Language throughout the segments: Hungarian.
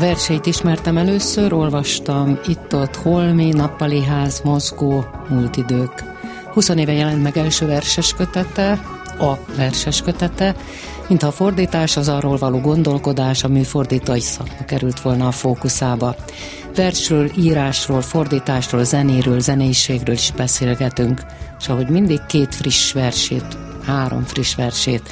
verseit ismertem először, olvastam itt-ott Holmi, Nappali ház, Mozgó, múlt idők. 20 éve jelent meg első verses kötete, a verses kötete, mintha a fordítás, az arról való gondolkodás a műfordítói szakma került volna a fókuszába. Versről, írásról, fordításról, zenéről, zenészségről is beszélgetünk, és ahogy mindig két friss versét, három friss versét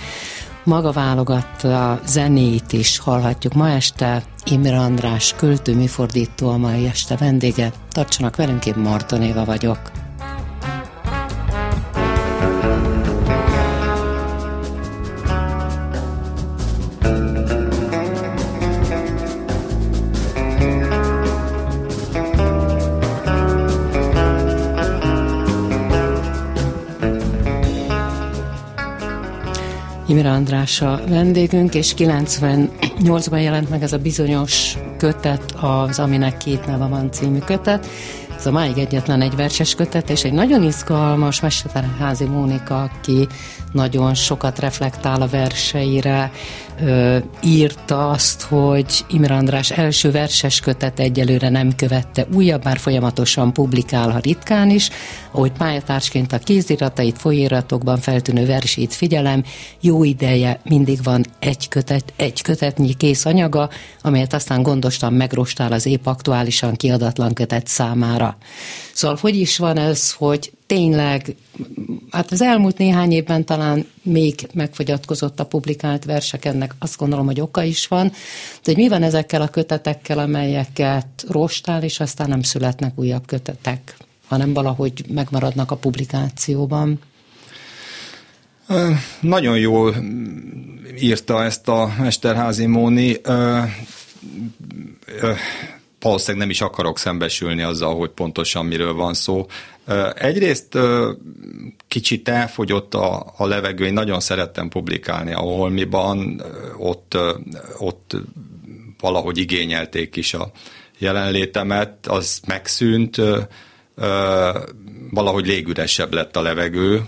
maga válogatta zenét is hallhatjuk ma este. Imre András költő, műfordító a mai este vendége. Tartsanak velünk, én Marton Éva vagyok. Imre András a vendégünk, és 98-ban jelent meg ez a bizonyos kötet, az Aminek két neve van című kötet. Ez a máig egyetlen egy verses kötet, és egy nagyon izgalmas Mesterházi Mónika, aki nagyon sokat reflektál a verseire, ö, írta azt, hogy Imre András első verses kötet egyelőre nem követte újabb, már folyamatosan publikál, ha ritkán is, ahogy pályatársként a kéziratait, folyératokban feltűnő versét figyelem, jó ideje mindig van egy kötet, egy kötetnyi kész anyaga, amelyet aztán gondosan megrostál az épp aktuálisan kiadatlan kötet számára. Szóval hogy is van ez, hogy tényleg, hát az elmúlt néhány évben talán még megfogyatkozott a publikált versek, ennek azt gondolom, hogy oka is van, de hogy mi van ezekkel a kötetekkel, amelyeket rostál, és aztán nem születnek újabb kötetek, hanem valahogy megmaradnak a publikációban. Nagyon jól írta ezt a Mesterházi Móni. Valószínűleg nem is akarok szembesülni azzal, hogy pontosan miről van szó. Egyrészt kicsit elfogyott a, a levegő, én nagyon szerettem publikálni a Holmiban, ott, ott valahogy igényelték is a jelenlétemet, az megszűnt, valahogy légüresebb lett a levegő,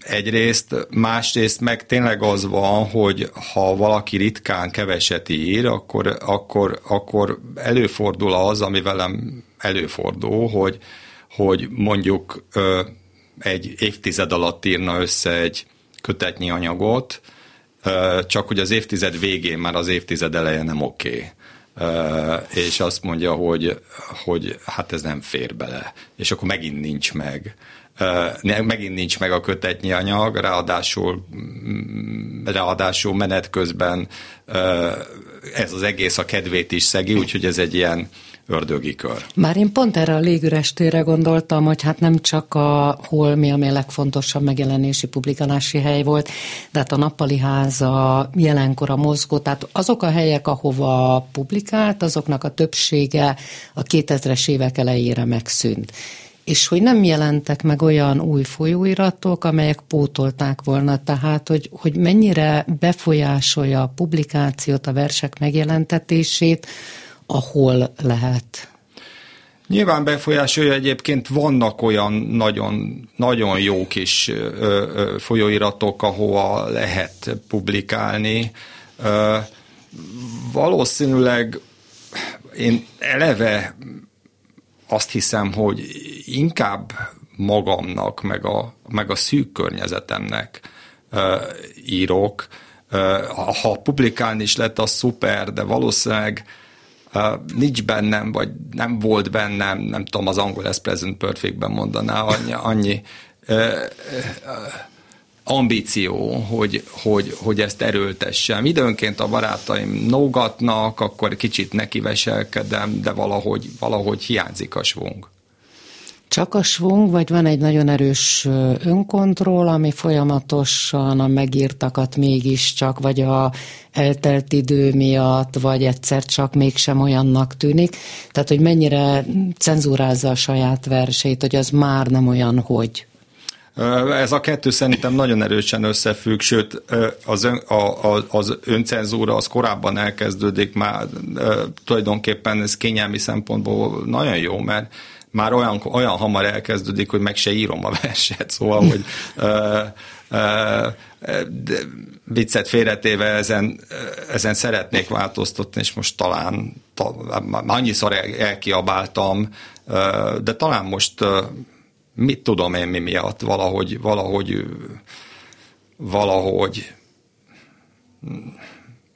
egyrészt, másrészt meg tényleg az van, hogy ha valaki ritkán keveset ír, akkor, akkor, akkor előfordul az, ami velem előfordul, hogy, hogy mondjuk egy évtized alatt írna össze egy kötetnyi anyagot, csak hogy az évtized végén már az évtized eleje nem oké. Okay. És azt mondja, hogy, hogy hát ez nem fér bele, és akkor megint nincs meg. Megint nincs meg a kötetnyi anyag, ráadásul, mm, ráadásul menet közben ez az egész a kedvét is szegi, úgyhogy ez egy ilyen ördögi kör. Már én pont erre a légürestére gondoltam, hogy hát nem csak a Holmi, ami a legfontosabb megjelenési, publikálási hely volt, de hát a Nappali Háza, jelenkor a mozgó, tehát azok a helyek, ahova publikált, azoknak a többsége a 2000-es évek elejére megszűnt és hogy nem jelentek meg olyan új folyóiratok, amelyek pótolták volna, tehát hogy, hogy mennyire befolyásolja a publikációt, a versek megjelentetését, ahol lehet. Nyilván befolyásolja egyébként vannak olyan nagyon, nagyon jó kis folyóiratok, ahova lehet publikálni. Valószínűleg én eleve azt hiszem, hogy inkább magamnak, meg a, meg a szűk környezetemnek írok. Ha publikálni is lett, az szuper, de valószínűleg nincs bennem, vagy nem volt bennem, nem tudom, az angol ez present perfectben mondaná, annyi, annyi ambíció, hogy, hogy, hogy ezt erőltessem. Időnként a barátaim nógatnak, akkor kicsit nekiveselkedem, de valahogy, valahogy hiányzik a svung. Csak a svung, vagy van egy nagyon erős önkontroll, ami folyamatosan a megírtakat mégiscsak, vagy a eltelt idő miatt, vagy egyszer csak mégsem olyannak tűnik. Tehát, hogy mennyire cenzúrázza a saját versét, hogy az már nem olyan, hogy. Ez a kettő szerintem nagyon erősen összefügg, sőt az, ön, a, a, az öncenzúra az korábban elkezdődik, már tulajdonképpen ez kényelmi szempontból nagyon jó, mert már olyan, olyan hamar elkezdődik, hogy meg se írom a verset, szóval, hogy ö, ö, de viccet félretéve ezen, ezen szeretnék változtatni, és most talán ta, annyiszor el, elkiabáltam, de talán most mit tudom én mi miatt, valahogy, valahogy, valahogy,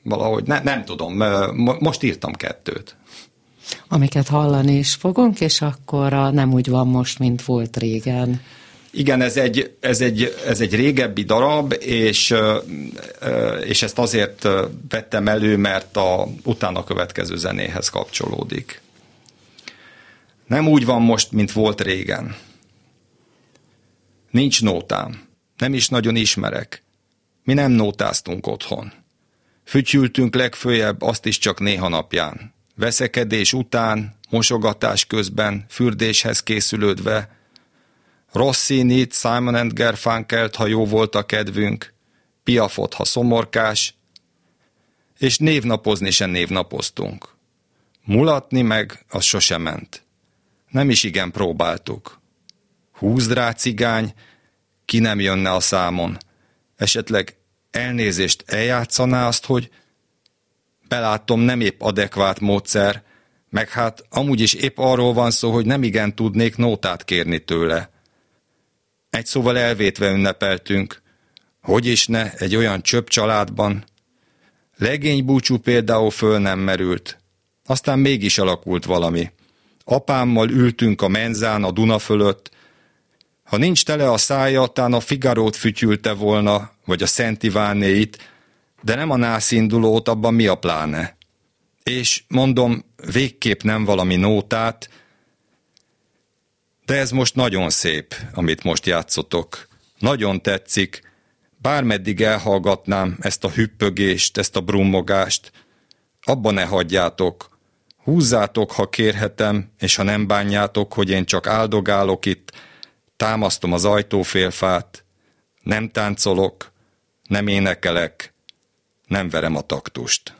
valahogy, ne, nem tudom, most írtam kettőt. Amiket hallani is fogunk, és akkor a nem úgy van most, mint volt régen. Igen, ez egy, ez egy, ez egy régebbi darab, és, és ezt azért vettem elő, mert a utána következő zenéhez kapcsolódik. Nem úgy van most, mint volt régen. Nincs nótám. Nem is nagyon ismerek. Mi nem nótáztunk otthon. Fütyültünk legfőjebb azt is csak néha napján. Veszekedés után, mosogatás közben, fürdéshez készülődve, Rossinit, Simon and Garfunkelt, ha jó volt a kedvünk, Piafot, ha szomorkás, és névnapozni sem névnapoztunk. Mulatni meg, az sose ment. Nem is igen próbáltuk. Húzd rá cigány, ki nem jönne a számon. Esetleg elnézést eljátszaná azt, hogy belátom nem épp adekvát módszer, meg hát amúgy is épp arról van szó, hogy nem igen tudnék nótát kérni tőle. Egy szóval elvétve ünnepeltünk, hogy is ne egy olyan csöpp családban. Legény búcsú például föl nem merült. Aztán mégis alakult valami. Apámmal ültünk a menzán a Duna fölött, ha nincs tele a szája, tán a Figarót fütyülte volna, vagy a Szent Ivánéit, de nem a nászindulót, abban mi a pláne. És mondom, végképp nem valami nótát, de ez most nagyon szép, amit most játszotok. Nagyon tetszik. Bármeddig elhallgatnám ezt a hüppögést, ezt a brummogást. Abba ne hagyjátok. Húzzátok, ha kérhetem, és ha nem bánjátok, hogy én csak áldogálok itt, támasztom az ajtófélfát, nem táncolok, nem énekelek, nem verem a taktust.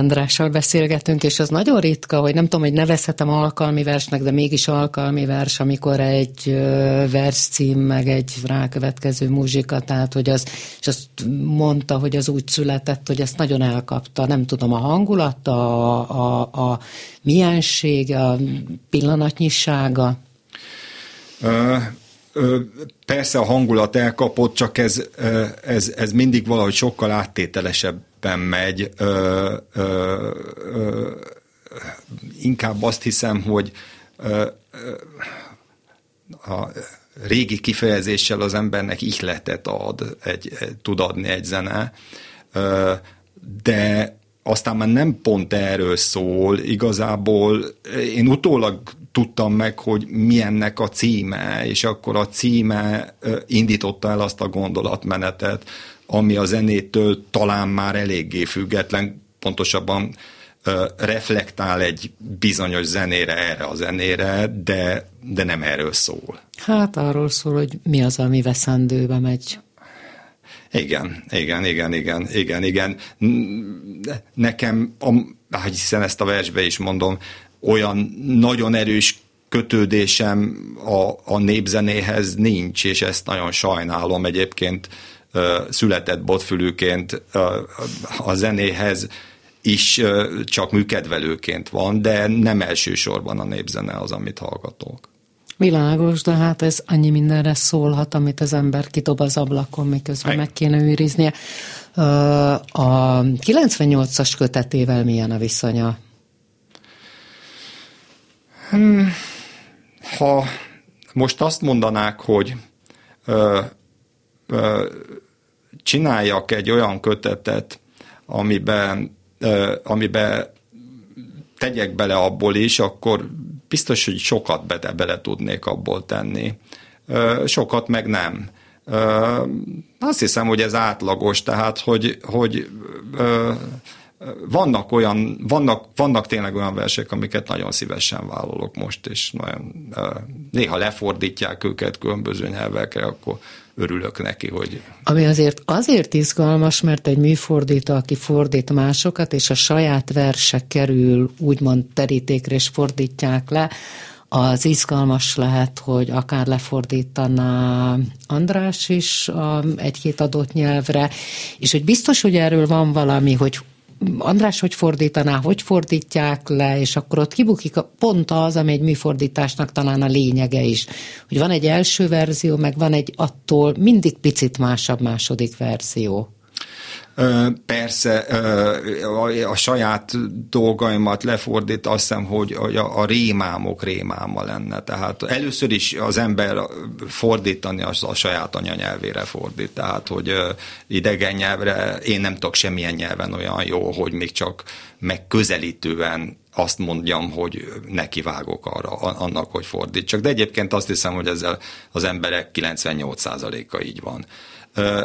Andrással beszélgetünk, és az nagyon ritka, hogy nem tudom, hogy nevezhetem alkalmi versnek, de mégis alkalmi vers, amikor egy cím, meg egy rákövetkező muzsika, tehát hogy az, és azt mondta, hogy az úgy született, hogy ezt nagyon elkapta, nem tudom, a hangulat, a, a, a milyenség, a pillanatnyisága. Persze a hangulat elkapott, csak ez, ez, ez mindig valahogy sokkal áttételesebben megy. Inkább azt hiszem, hogy a régi kifejezéssel az embernek ihletet ad, egy, tud adni egy zene, de aztán már nem pont erről szól, igazából én utólag tudtam meg, hogy milyennek a címe, és akkor a címe indította el azt a gondolatmenetet, ami a zenétől talán már eléggé független, pontosabban reflektál egy bizonyos zenére, erre a zenére, de, de nem erről szól. Hát arról szól, hogy mi az, ami veszendőbe megy. Igen, igen, igen, igen, igen, igen. Nekem, a, hiszen ezt a versbe is mondom, olyan nagyon erős kötődésem a, a népzenéhez nincs, és ezt nagyon sajnálom egyébként született botfülűként a zenéhez is csak műkedvelőként van, de nem elsősorban a népzene az, amit hallgatok. Világos, de hát ez annyi mindenre szólhat, amit az ember kidob az ablakon, miközben meg, kéne őriznie. A 98-as kötetével milyen a viszonya? Hmm, ha most azt mondanák, hogy csináljak egy olyan kötetet, amiben, amiben tegyek bele abból is, akkor biztos, hogy sokat bele, bele tudnék abból tenni. Sokat meg nem. Azt hiszem, hogy ez átlagos, tehát, hogy, hogy vannak olyan, vannak, vannak tényleg olyan versek, amiket nagyon szívesen vállalok most, és nagyon, néha lefordítják őket különböző nyelvekre, akkor örülök neki, hogy... Ami azért azért izgalmas, mert egy műfordító, aki fordít másokat, és a saját verse kerül úgymond terítékre, és fordítják le, az izgalmas lehet, hogy akár lefordítaná András is egy-két adott nyelvre, és hogy biztos, hogy erről van valami, hogy András hogy fordítaná, hogy fordítják le, és akkor ott kibukik a, pont az, ami egy műfordításnak talán a lényege is. Hogy van egy első verzió, meg van egy attól mindig picit másabb második verzió. Persze a saját dolgaimat lefordít, azt hiszem, hogy a rémámok rémáma lenne. Tehát először is az ember fordítani az a saját anyanyelvére fordít. Tehát, hogy idegen nyelvre én nem tudok semmilyen nyelven olyan jó, hogy még csak megközelítően azt mondjam, hogy nekivágok arra, annak, hogy fordítsak. De egyébként azt hiszem, hogy ezzel az emberek 98%-a így van.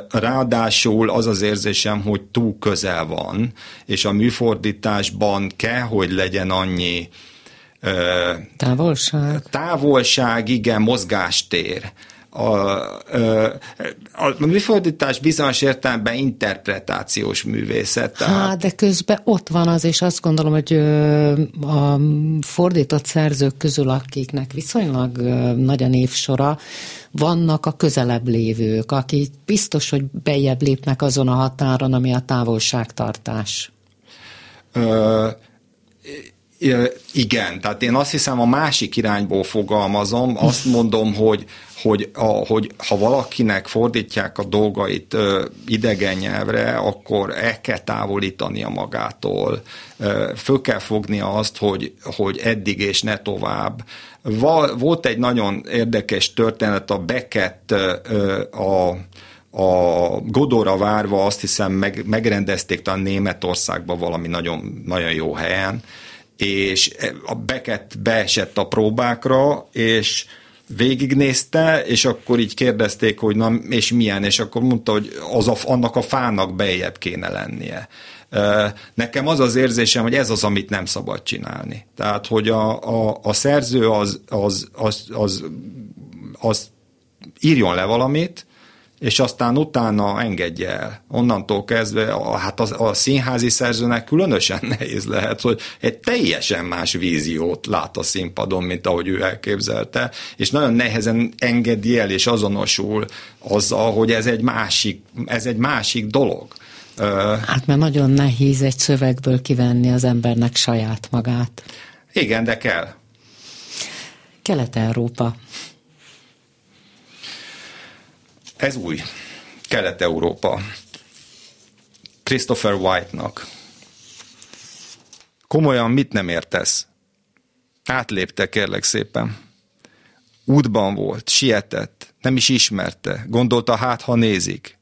Ráadásul az az érzésem, hogy túl közel van, és a műfordításban kell, hogy legyen annyi távolság. Távolság, igen, mozgástér a, a, a műfordítás bizonyos értelemben interpretációs művészet. Tehát... Hát, de közben ott van az, és azt gondolom, hogy a fordított szerzők közül, akiknek viszonylag nagy a névsora, vannak a közelebb lévők, akik biztos, hogy bejebb lépnek azon a határon, ami a távolságtartás. Ö, igen, tehát én azt hiszem a másik irányból fogalmazom, azt mondom, hogy, hogy, a, hogy ha valakinek fordítják a dolgait ö, idegen nyelvre, akkor el kell távolítania magától. Ö, föl kell fognia azt, hogy, hogy eddig és ne tovább. Va, volt egy nagyon érdekes történet, a Beckett ö, a a Godóra várva azt hiszem meg, megrendezték talán Németországban valami nagyon, nagyon jó helyen, és a Beckett beesett a próbákra, és végignézte, és akkor így kérdezték, hogy na, és milyen, és akkor mondta, hogy az a, annak a fának bejebb kéne lennie. Nekem az az érzésem, hogy ez az, amit nem szabad csinálni. Tehát, hogy a, a, a szerző az, az, az, az, az írjon le valamit, és aztán utána engedje el. Onnantól kezdve, hát a, a színházi szerzőnek különösen nehéz lehet, hogy egy teljesen más víziót lát a színpadon, mint ahogy ő elképzelte, és nagyon nehezen engedi el és azonosul azzal, hogy ez egy másik, ez egy másik dolog. Hát mert nagyon nehéz egy szövegből kivenni az embernek saját magát. Igen, de kell. Kelet-Európa. Ez új. Kelet-Európa. Christopher White-nak. Komolyan mit nem értesz? Átlépte, kérlek szépen. Útban volt, sietett, nem is ismerte, gondolta hát, ha nézik.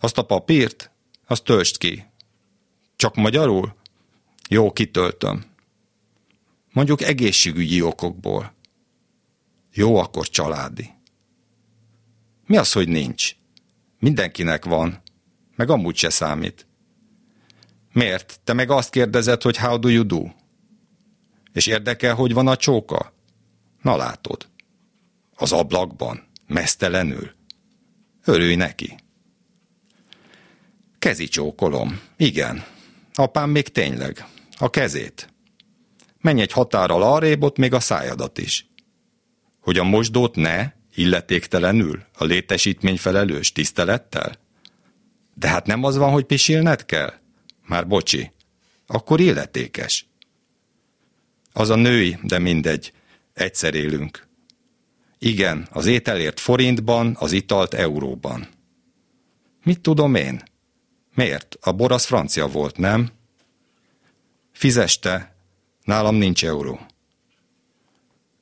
Azt a papírt, azt töltsd ki. Csak magyarul? Jó, kitöltöm. Mondjuk egészségügyi okokból. Jó, akkor családi. Mi az, hogy nincs? Mindenkinek van, meg amúgy se számít. Miért? Te meg azt kérdezed, hogy how do you do? És érdekel, hogy van a csóka? Na látod. Az ablakban, mesztelenül. Örülj neki. Kezi csókolom. Igen. Apám még tényleg. A kezét. Menj egy határral arrébb, ott még a szájadat is. Hogy a mosdót ne, illetéktelenül, a létesítmény felelős, tisztelettel? De hát nem az van, hogy pisilned kell? Már bocsi. Akkor illetékes. Az a női, de mindegy. Egyszer élünk. Igen, az ételért forintban, az italt euróban. Mit tudom én? Miért? A bor az francia volt, nem? Fizeste, nálam nincs euró.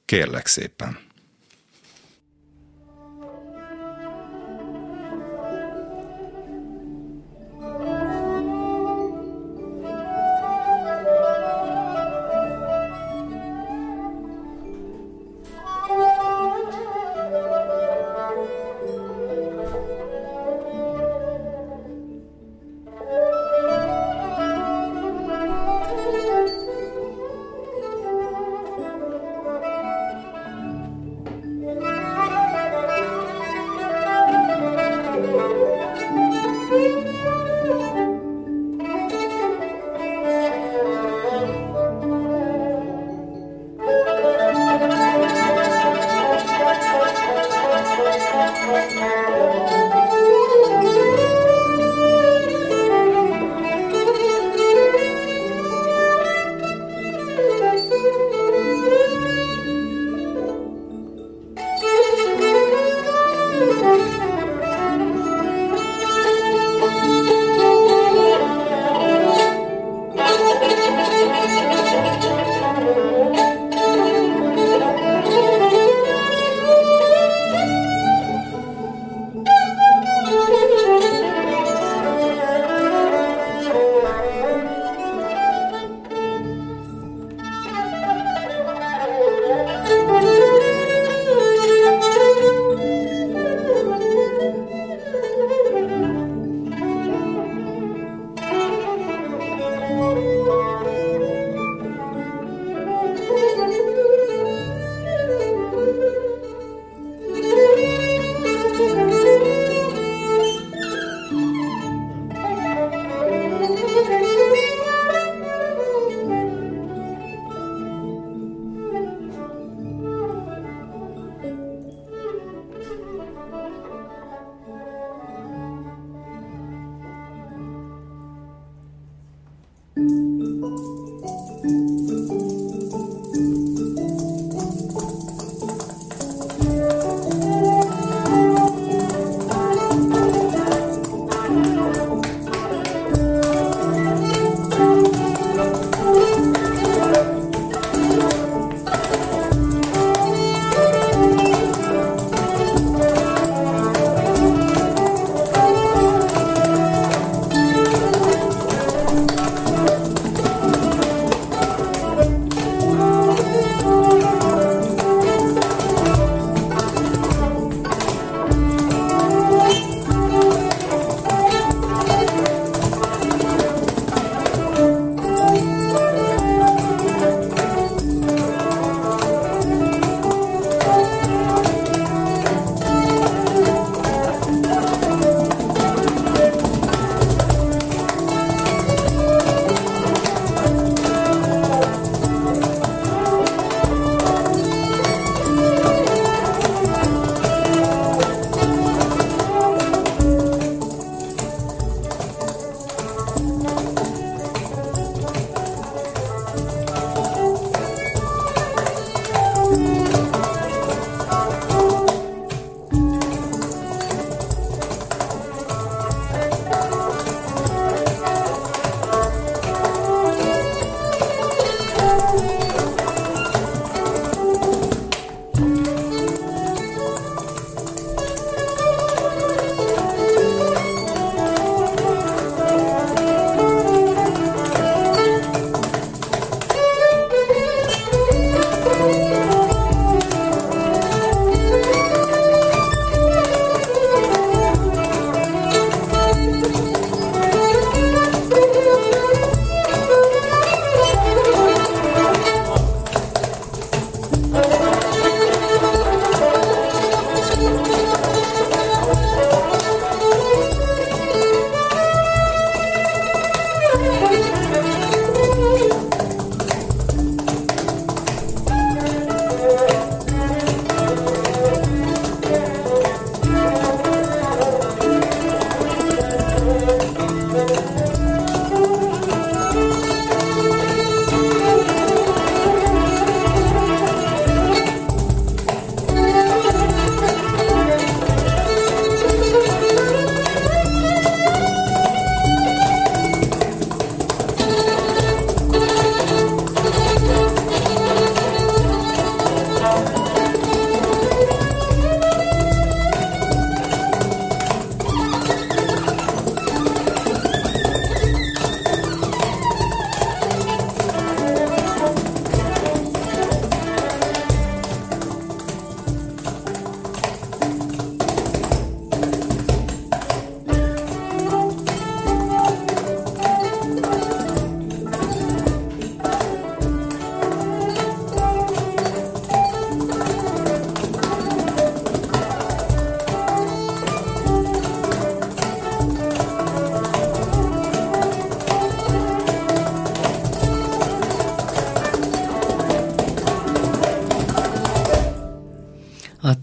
Kérlek szépen.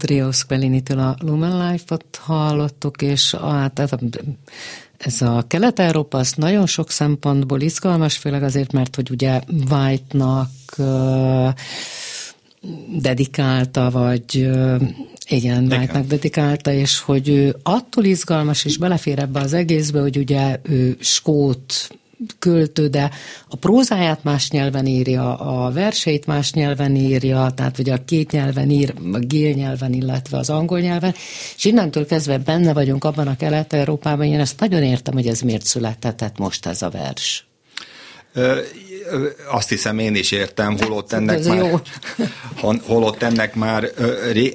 Trio Spellini-től a Lumen Life-ot hallottuk, és a, hát ez a Kelet-Európa az nagyon sok szempontból izgalmas, főleg azért, mert hogy ugye White-nak dedikálta, vagy igen, White-nak dedikálta, és hogy ő attól izgalmas, és belefér ebbe az egészbe, hogy ugye ő skót költő, de a prózáját más nyelven írja, a verseit más nyelven írja, tehát ugye a két nyelven ír, a gél nyelven, illetve az angol nyelven, és innentől kezdve benne vagyunk abban a Kelet-Európában, én ezt nagyon értem, hogy ez miért született most ez a vers. Azt hiszem én is értem, holott ennek ez már, jó. holott ennek már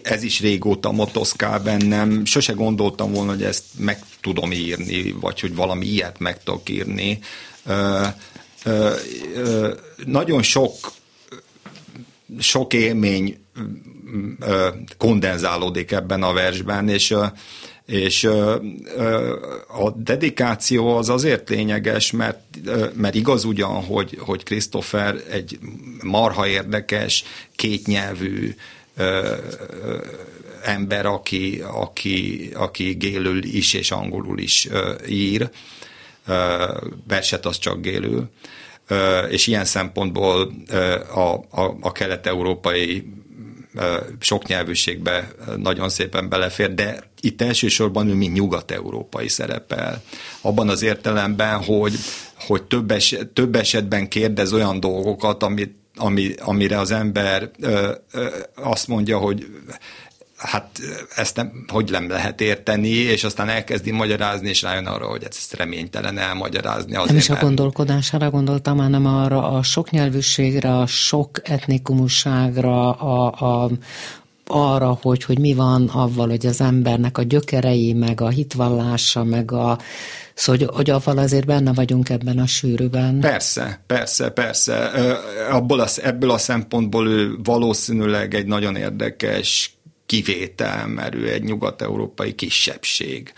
ez is régóta motoszkál bennem. Sose gondoltam volna, hogy ezt meg tudom írni, vagy hogy valami ilyet meg tudok írni nagyon sok sok élmény kondenzálódik ebben a versben, és és a dedikáció az azért lényeges, mert, mert igaz ugyan, hogy, hogy Christopher egy marha érdekes, kétnyelvű ember, aki, aki, aki gélül is és angolul is ír, verset az csak gélül, és ilyen szempontból a, a, a kelet-európai soknyelvűségbe nagyon szépen belefér, de itt elsősorban ő mint nyugat-európai szerepel. Abban az értelemben, hogy, hogy több, eset, több esetben kérdez olyan dolgokat, amit, ami, amire az ember ö, ö, azt mondja, hogy hát ezt nem, hogy nem lehet érteni, és aztán elkezdi magyarázni, és rájön arra, hogy ezt reménytelen elmagyarázni. Azért, nem is a gondolkodására gondoltam, hanem arra a sok nyelvűségre, a sok etnikumusságra, a, a, arra, hogy, hogy mi van avval, hogy az embernek a gyökerei, meg a hitvallása, meg a Szóval, hogy, hogy avval azért benne vagyunk ebben a sűrűben. Persze, persze, persze. Abból a, ebből a szempontból ő valószínűleg egy nagyon érdekes kivétel, mert ő egy nyugat-európai kisebbség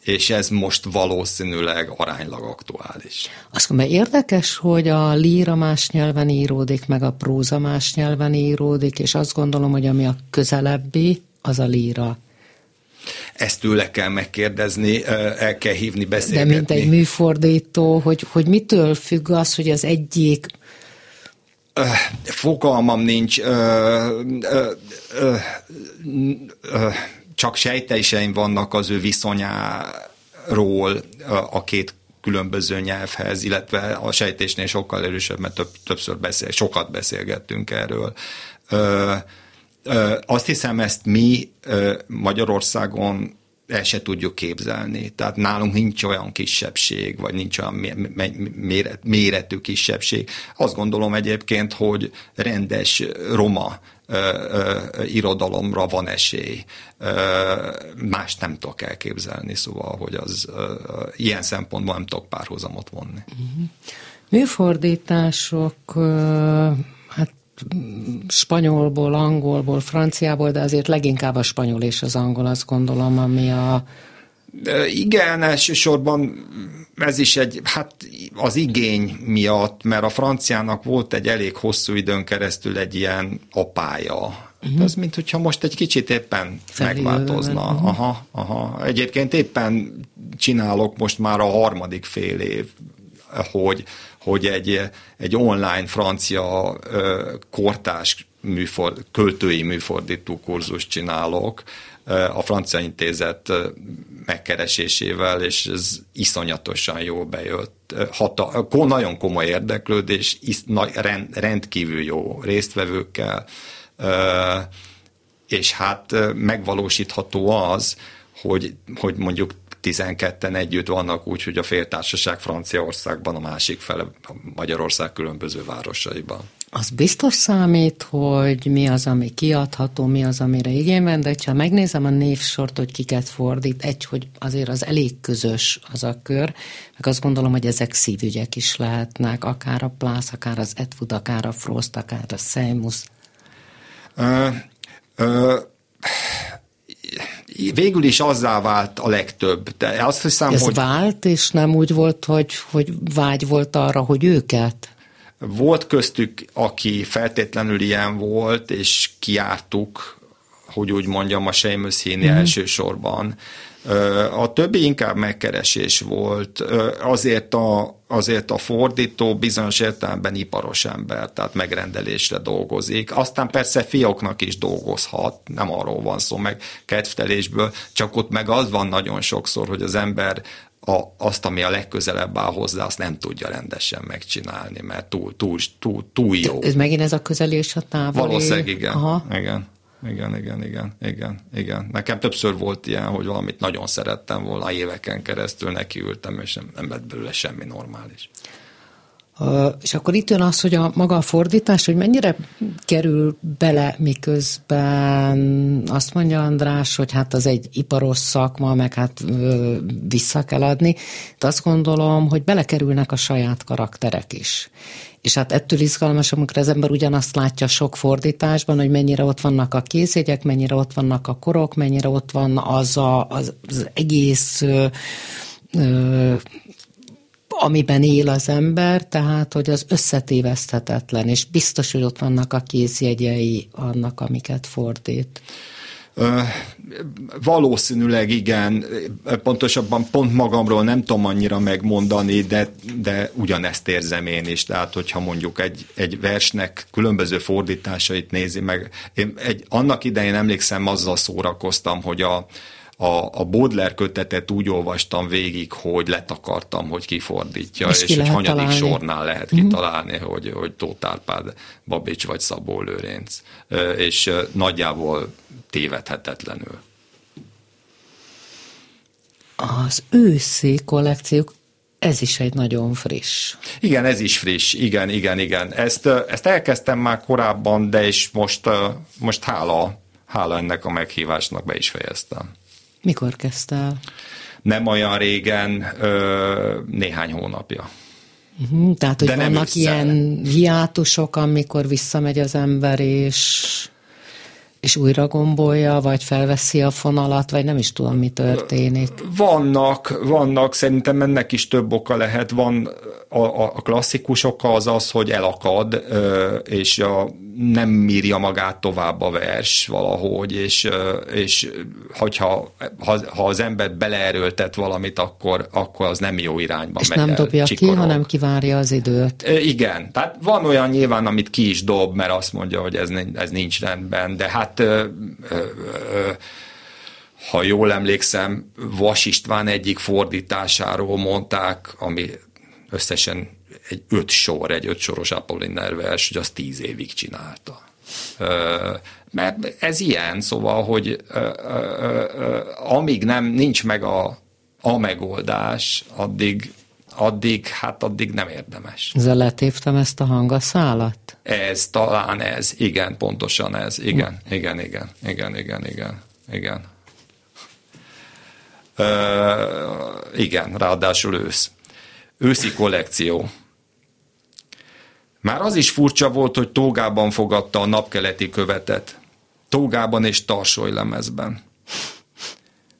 és ez most valószínűleg aránylag aktuális. Azt mondom, érdekes, hogy a líra más nyelven íródik, meg a próza más nyelven íródik, és azt gondolom, hogy ami a közelebbi, az a líra. Ezt tőle kell megkérdezni, el kell hívni, beszélgetni. De mint egy műfordító, hogy, hogy mitől függ az, hogy az egyik fogalmam nincs, csak sejteiseim vannak az ő viszonyáról a két különböző nyelvhez, illetve a sejtésnél sokkal erősebb, mert több, többször beszél, sokat beszélgettünk erről. Ö, ö, azt hiszem, ezt mi ö, Magyarországon el se tudjuk képzelni. Tehát nálunk nincs olyan kisebbség, vagy nincs olyan méret, méretű kisebbség. Azt gondolom egyébként, hogy rendes roma irodalomra van esély. Más nem tudok elképzelni, szóval, hogy az ilyen szempontból nem tudok párhuzamot vonni. Uh-huh. Műfordítások spanyolból, angolból, franciából, de azért leginkább a spanyol és az angol, azt gondolom, ami a... Igen, elsősorban ez is egy, hát az igény miatt, mert a franciának volt egy elég hosszú időn keresztül egy ilyen apája. Uh-huh. Ez mint hogyha most egy kicsit éppen Felé megváltozna. Uh-huh. Aha, aha. Egyébként éppen csinálok most már a harmadik fél év, hogy hogy egy, egy online francia kortás műford, költői műfordító kurzus csinálok a francia intézet megkeresésével, és ez iszonyatosan jól bejött. Hata, nagyon komoly érdeklődés, rend, rendkívül jó résztvevőkkel, és hát megvalósítható az, hogy, hogy mondjuk 12-en együtt vannak úgy, hogy a féltársaság Franciaországban, a másik fele Magyarország különböző városaiban. Az biztos számít, hogy mi az, ami kiadható, mi az, amire igény van, de ha megnézem a névsort, hogy kiket fordít, egy, hogy azért az elég közös az a kör, meg azt gondolom, hogy ezek szívügyek is lehetnek, akár a Plász, akár az Etwood, akár a Frost, akár a Seimus. Ö, ö, végül is azzá vált a legtöbb. De azt hiszem, Ez hogy... vált, és nem úgy volt, hogy, hogy vágy volt arra, hogy őket? Volt köztük, aki feltétlenül ilyen volt, és kiártuk hogy úgy mondjam, a Seamus Heaney mm. elsősorban. A többi inkább megkeresés volt. Azért a, azért a fordító bizonyos értelemben iparos ember, tehát megrendelésre dolgozik. Aztán persze fióknak is dolgozhat, nem arról van szó, meg kedvtelésből, csak ott meg az van nagyon sokszor, hogy az ember a, azt, ami a legközelebb áll hozzá, azt nem tudja rendesen megcsinálni, mert túl, túl, túl, túl jó. Ez megint ez a közelés a távoli? Valószínűleg igen. Aha. igen. Igen, igen, igen, igen, igen. Nekem többször volt ilyen, hogy valamit nagyon szerettem volna, éveken keresztül nekiültem, és nem, nem lett belőle semmi normális. És akkor itt jön az, hogy a maga a fordítás, hogy mennyire kerül bele, miközben azt mondja András, hogy hát az egy iparos szakma, meg hát vissza kell adni. De azt gondolom, hogy belekerülnek a saját karakterek is. És hát ettől izgalmas, amikor az ember ugyanazt látja sok fordításban, hogy mennyire ott vannak a kézjegyek, mennyire ott vannak a korok, mennyire ott van az a, az, az egész amiben él az ember, tehát, hogy az összetéveszthetetlen, és biztos, hogy ott vannak a kézjegyei annak, amiket fordít. Valószínűleg igen, pontosabban pont magamról nem tudom annyira megmondani, de, de ugyanezt érzem én is. Tehát, hogyha mondjuk egy, egy versnek különböző fordításait nézi meg, én egy, annak idején emlékszem, azzal szórakoztam, hogy a, a, a Baudelaire kötetet úgy olvastam végig, hogy letakartam, hogy kifordítja, és, és ki hogy hanyadik találni. sornál lehet mm-hmm. kitalálni, hogy, hogy Tóth Árpád, Babics vagy Szabó Lőrinc. És nagyjából tévedhetetlenül. Az őszi kollekciók ez is egy nagyon friss. Igen, ez is friss, igen, igen, igen. Ezt, ezt elkezdtem már korábban, de is most, most hála, hála ennek a meghívásnak be is fejeztem. Mikor kezdte Nem olyan régen, néhány hónapja. Uh-huh, tehát, hogy De vannak ilyen hiátusok, amikor visszamegy az ember, és és újra gombolja, vagy felveszi a fonalat, vagy nem is tudom, mi történik. Vannak, vannak, szerintem ennek is több oka lehet. Van a, a klasszikus oka az az, hogy elakad, és a, nem írja magát tovább a vers valahogy, és, és hogyha ha, ha az ember beleerőltet valamit, akkor, akkor az nem jó irányba és megy nem el, dobja csikorog. ki, hanem kivárja az időt. Igen, tehát van olyan nyilván, amit ki is dob, mert azt mondja, hogy ez, ez nincs rendben, de hát ö, ö, ö, ha jól emlékszem, Vas István egyik fordításáról mondták, ami összesen egy öt sor, egy öt soros Apolliner vers, hogy az tíz évig csinálta. Mert ez ilyen, szóval, hogy amíg nem nincs meg a, a megoldás, addig, addig, hát addig nem érdemes. Ezzel letéptem ezt a hangaszálat? Ez, talán ez, igen, pontosan ez, igen, igen, igen, igen, igen, igen, igen. Uh, igen, ráadásul ősz. Őszi kollekció. Már az is furcsa volt, hogy Tógában fogadta a napkeleti követet. Tógában és tarsoly lemezben.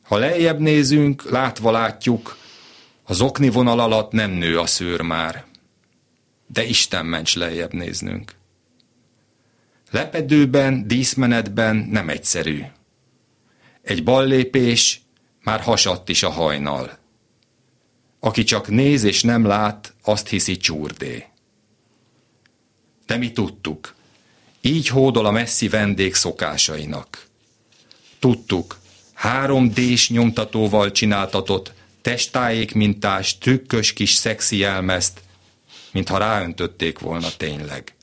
Ha lejjebb nézünk, látva látjuk, az okni vonal alatt nem nő a szőr már. De Isten ments lejjebb néznünk. Lepedőben, díszmenetben nem egyszerű. Egy ballépés, már hasadt is a hajnal. Aki csak néz és nem lát, azt hiszi csúrdé. De mi tudtuk. Így hódol a messzi vendég szokásainak. Tudtuk, három d nyomtatóval csináltatott, testájék mintás, trükkös kis szexi jelmezt, mintha ráöntötték volna tényleg.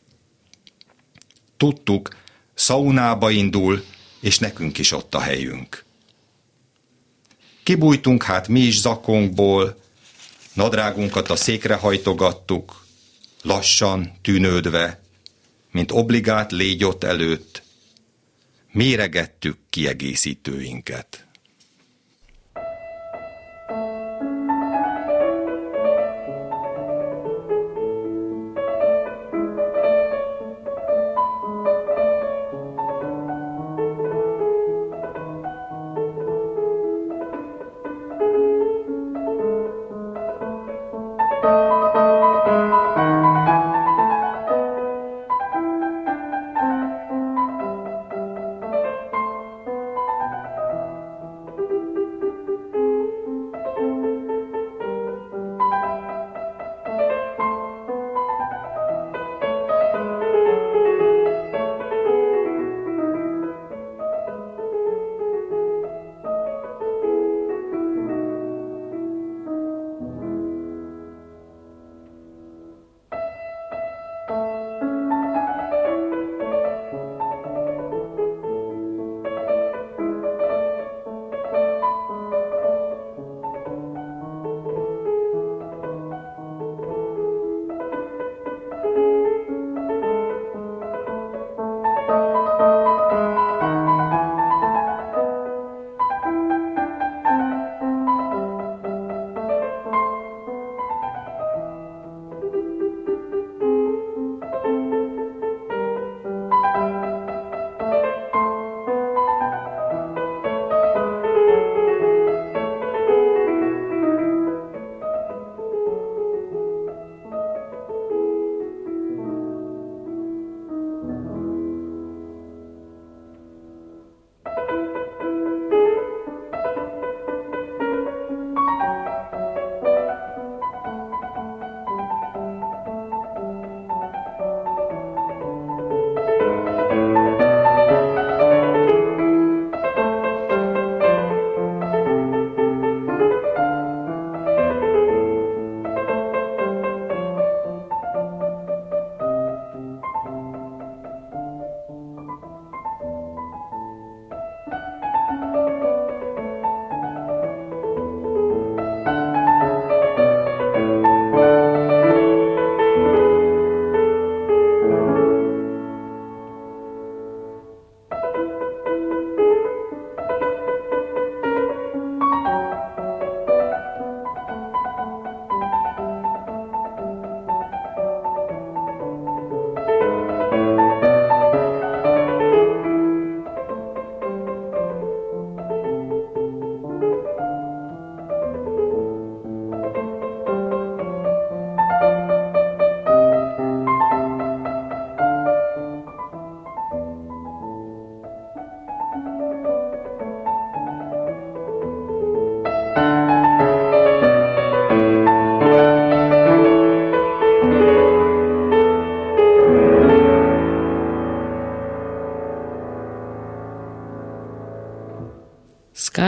Tudtuk, szaunába indul, és nekünk is ott a helyünk. Kibújtunk hát mi is zakónkból, nadrágunkat a székre hajtogattuk, lassan, tűnődve, mint obligát légyott előtt, méregettük kiegészítőinket.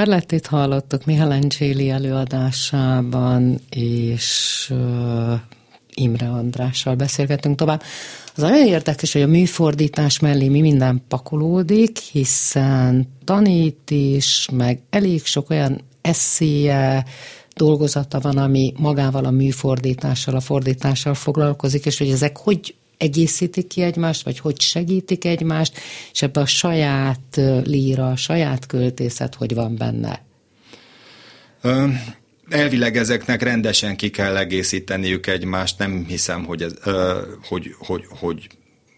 Scarlettit hallottuk Michelangeli előadásában, és Imre Andrással beszélgetünk tovább. Az nagyon érdekes, hogy a műfordítás mellé mi minden pakolódik, hiszen tanít is, meg elég sok olyan eszéje, dolgozata van, ami magával a műfordítással, a fordítással foglalkozik, és hogy ezek hogy egészítik ki egymást, vagy hogy segítik egymást, és ebbe a saját líra, a saját költészet hogy van benne? Elvileg ezeknek rendesen ki kell egészíteniük egymást, nem hiszem, hogy, ez, hogy, hogy, hogy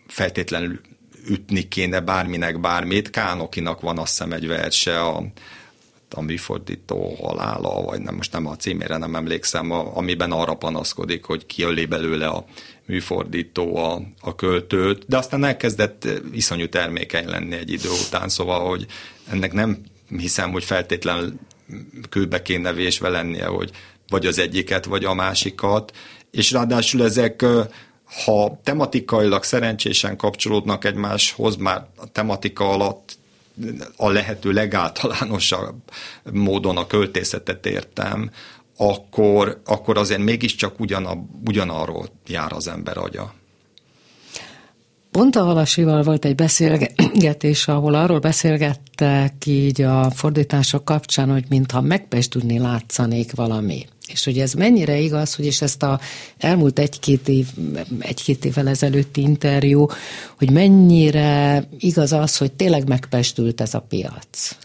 feltétlenül ütni kéne bárminek bármit. Kánokinak van azt hiszem egy verse, a, a műfordító halála, vagy nem, most nem a címére nem emlékszem, a, amiben arra panaszkodik, hogy kiöli belőle a műfordító a, a költőt, de aztán elkezdett iszonyú termékeny lenni egy idő után, szóval, hogy ennek nem hiszem, hogy feltétlenül kőbe kéne vésve lennie, hogy vagy az egyiket, vagy a másikat, és ráadásul ezek ha tematikailag szerencsésen kapcsolódnak egymáshoz, már a tematika alatt a lehető legáltalánosabb módon a költészetet értem, akkor, akkor azért mégiscsak ugyana, ugyanarról jár az ember agya. Pont a Halasival volt egy beszélgetés, ahol arról beszélgettek így a fordítások kapcsán, hogy mintha megpestudni látszanék valami. És hogy ez mennyire igaz, hogy és ezt a elmúlt egy-két év, egy-két évvel ezelőtti interjú, hogy mennyire igaz az, hogy tényleg megpestült ez a piac.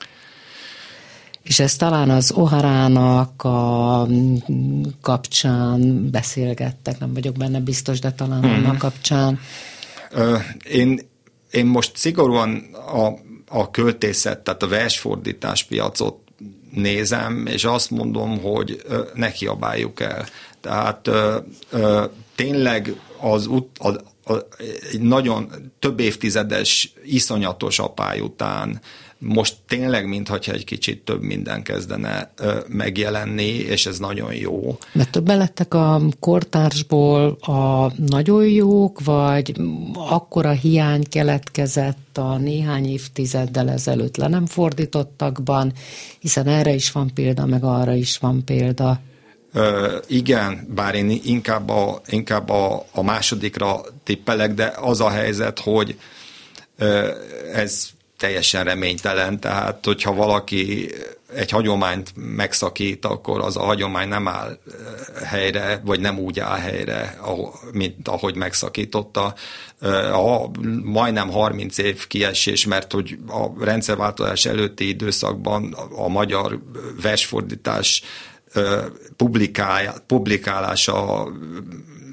És ez talán az Oharának a kapcsán beszélgettek, nem vagyok benne biztos, de talán mm. annak kapcsán. Én, én most szigorúan a, a költészet, tehát a versfordítás piacot nézem, és azt mondom, hogy ne kiabáljuk el. Tehát tényleg az ut, a, a, egy nagyon több évtizedes, iszonyatos apály után most tényleg, mintha egy kicsit több minden kezdene megjelenni, és ez nagyon jó. Mert többen lettek a kortársból a nagyon jók, vagy akkora hiány keletkezett a néhány évtizeddel ezelőtt le nem fordítottakban, hiszen erre is van példa, meg arra is van példa. Ö, igen, bár én inkább a, inkább a, a másodikra tippelek, de az a helyzet, hogy ö, ez teljesen reménytelen, tehát hogyha valaki egy hagyományt megszakít, akkor az a hagyomány nem áll eh, helyre, vagy nem úgy áll helyre, mint ahogy megszakította. Eh, a majdnem 30 év kiesés, mert hogy a rendszerváltozás előtti időszakban a magyar versfordítás eh, publikálása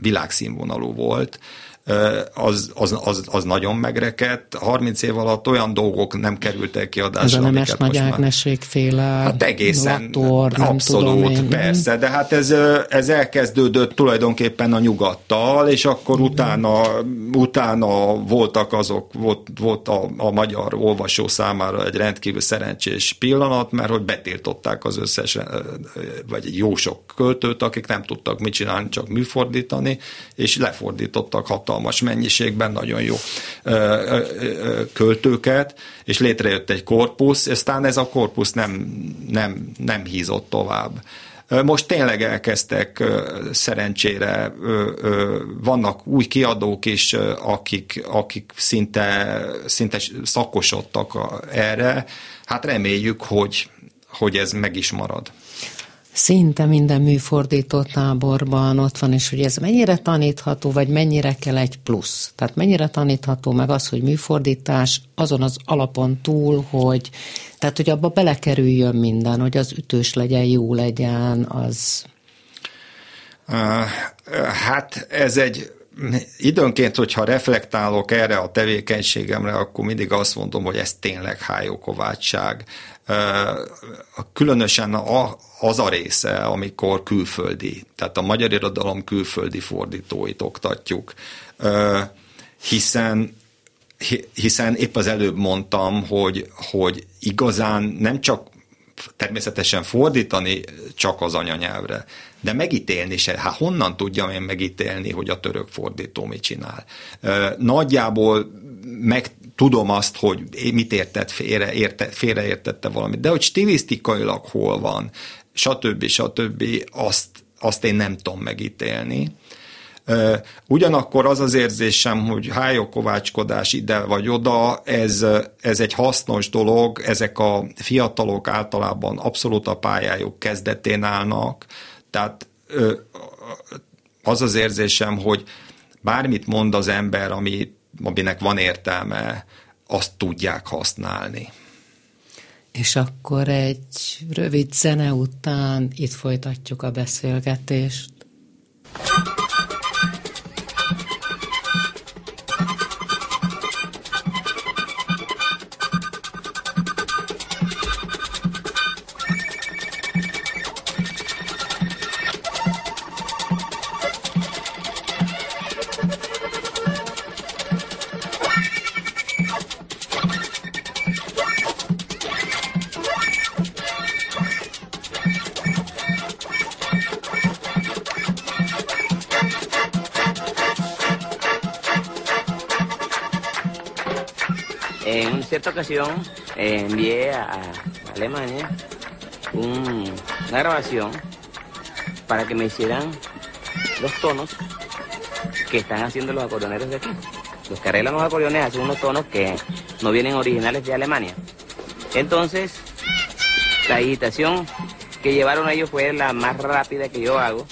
világszínvonalú volt, az, az, az, az nagyon megrekedt. 30 év alatt olyan dolgok nem kerültek kiadásra. Ez a Nemes Nagy Ágnesék Hát egészen, lator, abszolút, én, persze, de hát ez, ez elkezdődött tulajdonképpen a nyugattal, és akkor utána, utána voltak azok, volt, volt a, a magyar olvasó számára egy rendkívül szerencsés pillanat, mert hogy betiltották az összes, vagy jó sok költőt, akik nem tudtak mit csinálni, csak műfordítani, és lefordítottak hatalmas hatalmas mennyiségben nagyon jó költőket, és létrejött egy korpusz, aztán ez a korpusz nem, nem, nem hízott tovább. Most tényleg elkezdtek szerencsére, vannak új kiadók is, akik, akik szinte, szinte szakosodtak erre. Hát reméljük, hogy, hogy ez meg is marad szinte minden műfordító táborban ott van, és hogy ez mennyire tanítható, vagy mennyire kell egy plusz. Tehát mennyire tanítható meg az, hogy műfordítás azon az alapon túl, hogy tehát, hogy abba belekerüljön minden, hogy az ütős legyen, jó legyen, az... Hát ez egy időnként, hogyha reflektálok erre a tevékenységemre, akkor mindig azt mondom, hogy ez tényleg hájókovátság. Különösen az a része, amikor külföldi, tehát a magyar irodalom külföldi fordítóit oktatjuk, hiszen hiszen épp az előbb mondtam, hogy, hogy igazán nem csak természetesen fordítani csak az anyanyelvre, de megítélni se. Hát honnan tudjam én megítélni, hogy a török fordító mit csinál? Nagyjából meg tudom azt, hogy mit értett, félre, érte, félreértette valamit, de hogy stilisztikailag hol van, stb. stb. azt, azt én nem tudom megítélni. Ugyanakkor az az érzésem, hogy hájokovácskodás ide vagy oda, ez, ez egy hasznos dolog, ezek a fiatalok általában abszolút a pályájuk kezdetén állnak, tehát az az érzésem, hogy bármit mond az ember, ami, aminek van értelme, azt tudják használni. És akkor egy rövid zene után itt folytatjuk a beszélgetést. Eh, envié a, Alemania un, una grabación para que me hicieran los tonos que están haciendo los acordeoneros de aquí. Los que arreglan los acordeones hacen unos tonos que no vienen originales de Alemania. Entonces, la digitación que llevaron ellos fue la más rápida que yo hago.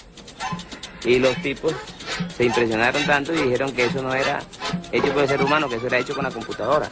Y los tipos se impresionaron tanto y dijeron que eso no era hecho por el ser humano, que eso era hecho con la computadora.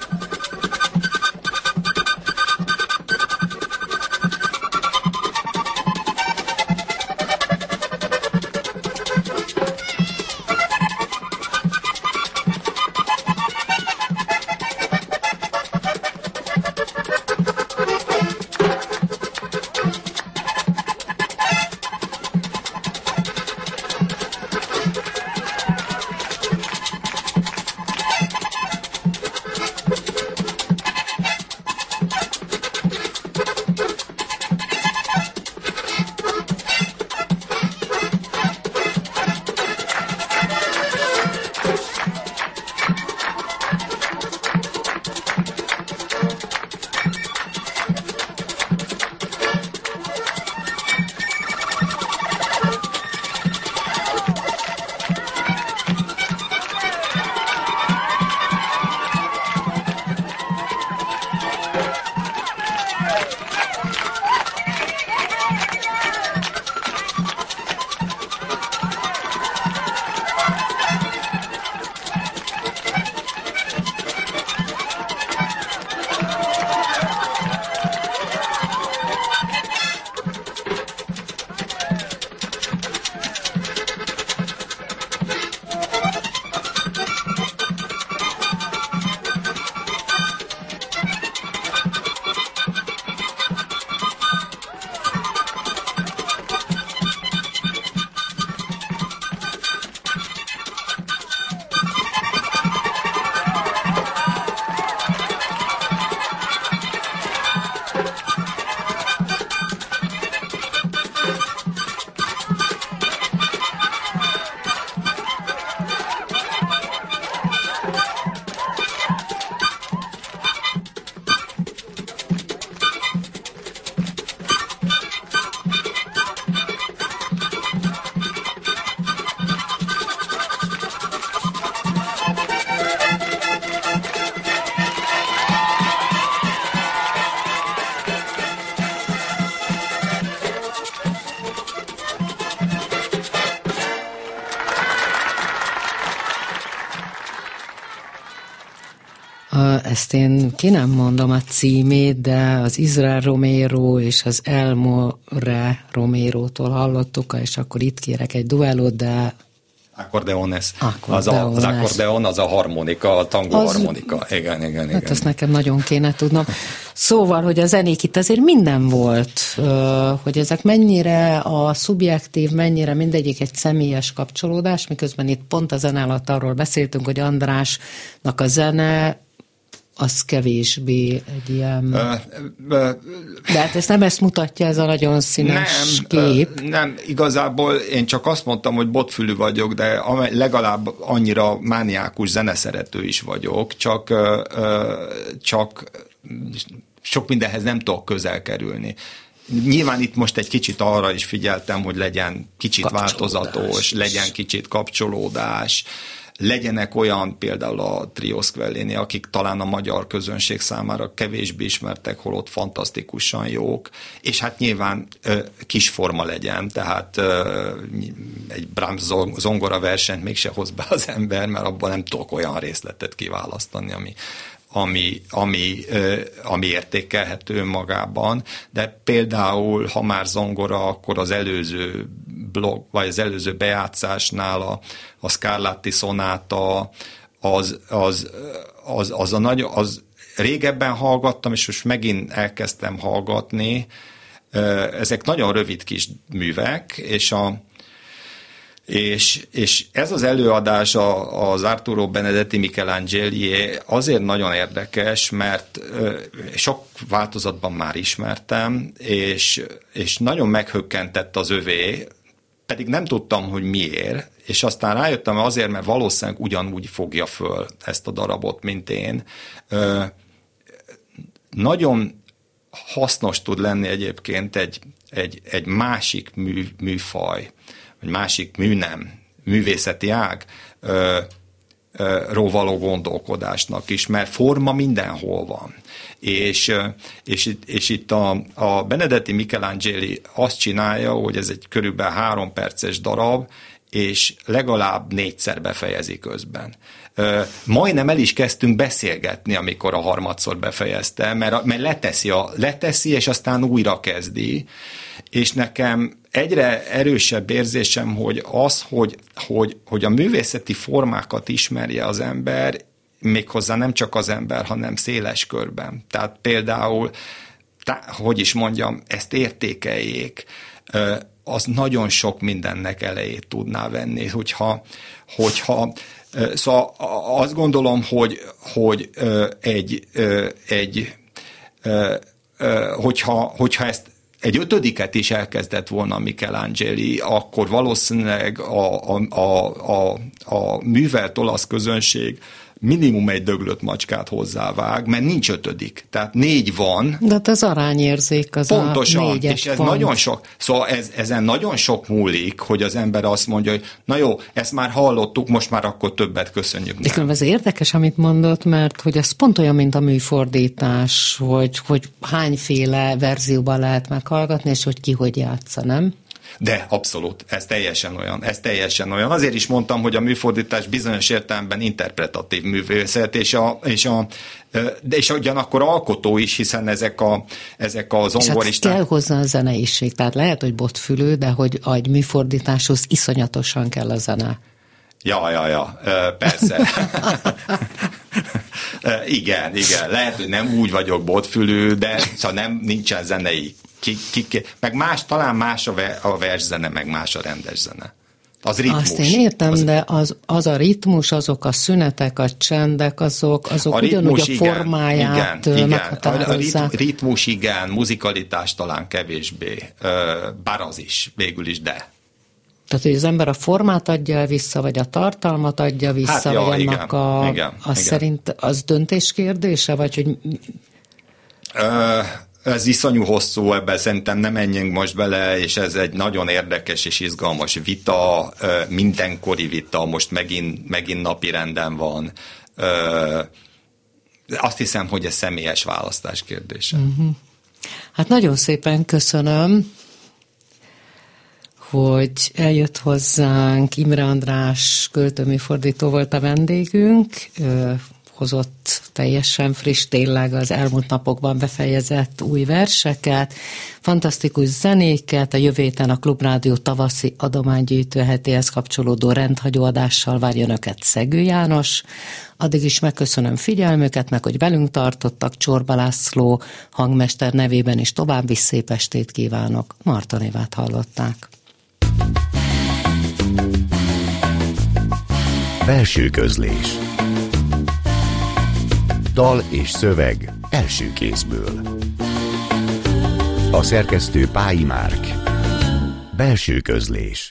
Ki nem mondom a címét, de az Izrael Romero és az Elmore Romero-tól hallottuk, és akkor itt kérek egy duellót, de Accordeones. Az, a, az accordeon, az a harmonika, a tango az, harmonika. Igen, igen, igen. Hát ezt nekem nagyon kéne tudnom. Szóval, hogy a zenék itt azért minden volt, hogy ezek mennyire a szubjektív, mennyire mindegyik egy személyes kapcsolódás, miközben itt pont a zene alatt arról beszéltünk, hogy Andrásnak a zene az kevésbé egy ilyen... Ö, ö, De hát ezt nem ezt mutatja ez a nagyon színes nem, kép. Ö, nem, igazából én csak azt mondtam, hogy botfülű vagyok, de legalább annyira mániákus zeneszerető is vagyok, csak, ö, csak sok mindenhez nem tudok közel kerülni. Nyilván itt most egy kicsit arra is figyeltem, hogy legyen kicsit változatos, legyen kicsit kapcsolódás, legyenek olyan például a Trioszkvelléni, akik talán a magyar közönség számára kevésbé ismertek, holott fantasztikusan jók, és hát nyilván ö, kisforma legyen, tehát egy Brahms zongora versenyt mégse hoz be az ember, mert abban nem tudok olyan részletet kiválasztani, ami, ami, ami, ami értékelhető magában, de például, ha már zongora, akkor az előző blog, vagy az előző bejátszásnál a, a Scarlatti szonáta, az, az, az, az, a nagy, az régebben hallgattam, és most megint elkezdtem hallgatni. Ezek nagyon rövid kis művek, és a, és, és ez az előadás az Arturo Benedetti Michelangeli azért nagyon érdekes, mert sok változatban már ismertem, és, és nagyon meghökkentett az övé, pedig nem tudtam, hogy miért, és aztán rájöttem azért, mert valószínűleg ugyanúgy fogja föl ezt a darabot, mint én. Nagyon hasznos tud lenni egyébként egy, egy, egy másik mű, műfaj, vagy másik műnem, művészeti ág ö, való gondolkodásnak is, mert forma mindenhol van. És, és, és itt a, a Benedetti Michelangeli azt csinálja, hogy ez egy körülbelül három perces darab, és legalább négyszer befejezi közben. Majdnem el is kezdtünk beszélgetni, amikor a harmadszor befejezte, mert, mert leteszi, a, leteszi, és aztán újra kezdi, és nekem egyre erősebb érzésem, hogy az, hogy, hogy, hogy a művészeti formákat ismerje az ember, méghozzá nem csak az ember, hanem széles körben. Tehát például, tá, hogy is mondjam, ezt értékeljék, az nagyon sok mindennek elejét tudná venni, hogyha, hogyha Szóval azt gondolom, hogy, hogy egy, egy hogyha, hogyha ezt egy ötödiket is elkezdett volna Michelangeli, akkor valószínűleg a, a, a, a, a művelt olasz közönség minimum egy döglött macskát hozzávág, mert nincs ötödik. Tehát négy van. De hát az arányérzék az Pontosan, a és ez pont. nagyon sok, szóval ez, ezen nagyon sok múlik, hogy az ember azt mondja, hogy na jó, ezt már hallottuk, most már akkor többet köszönjük. Nem. Ez érdekes, amit mondott, mert hogy ez pont olyan, mint a műfordítás, hogy, hogy hányféle verzióban lehet meghallgatni, és hogy ki hogy játsza, nem? De abszolút, ez teljesen olyan, ez teljesen olyan. Azért is mondtam, hogy a műfordítás bizonyos értelemben interpretatív művészet, és a, és a de és ugyanakkor alkotó is, hiszen ezek a, ezek a zongoristák... És hát kell hozzá a zeneiség, tehát lehet, hogy botfülő, de hogy egy műfordításhoz iszonyatosan kell a zene. Ja, ja, ja, persze. igen, igen, lehet, hogy nem úgy vagyok botfülő, de szóval nem, nincsen zenei ki, ki, ki, meg más, talán más a, ver, a verszene, meg más a rendes zene. Az ritmus. Azt én értem, az, de az, az a ritmus, azok a szünetek, a csendek, azok, azok a ritmus, ugyanúgy a formáját igen, igen. A ritmus igen, muzikalitás talán kevésbé, bár az is, végül is, de. Tehát, hogy az ember a formát adja el vissza, vagy a tartalmat adja vissza, hát, ja, vagy annak igen, a, igen, a igen. szerint az döntés kérdése, vagy hogy... Ö, ez iszonyú hosszú, ebben szerintem nem menjünk most bele, és ez egy nagyon érdekes és izgalmas vita, mindenkori vita, most megint, megint napi renden van. Azt hiszem, hogy ez személyes választás kérdése. Uh-huh. Hát nagyon szépen köszönöm, hogy eljött hozzánk. Imre András költőműfordító volt a vendégünk hozott teljesen friss, tényleg az elmúlt napokban befejezett új verseket, fantasztikus zenéket, a jövő héten a Klubrádió tavaszi adománygyűjtő hetéhez kapcsolódó rendhagyó adással várja Önöket Szegő János. Addig is megköszönöm figyelmüket, meg hogy velünk tartottak, Csorba László hangmester nevében is további szép estét kívánok. Marta hallották. Belső közlés Dal és szöveg első kézből. A szerkesztő Pályi Márk. Belső közlés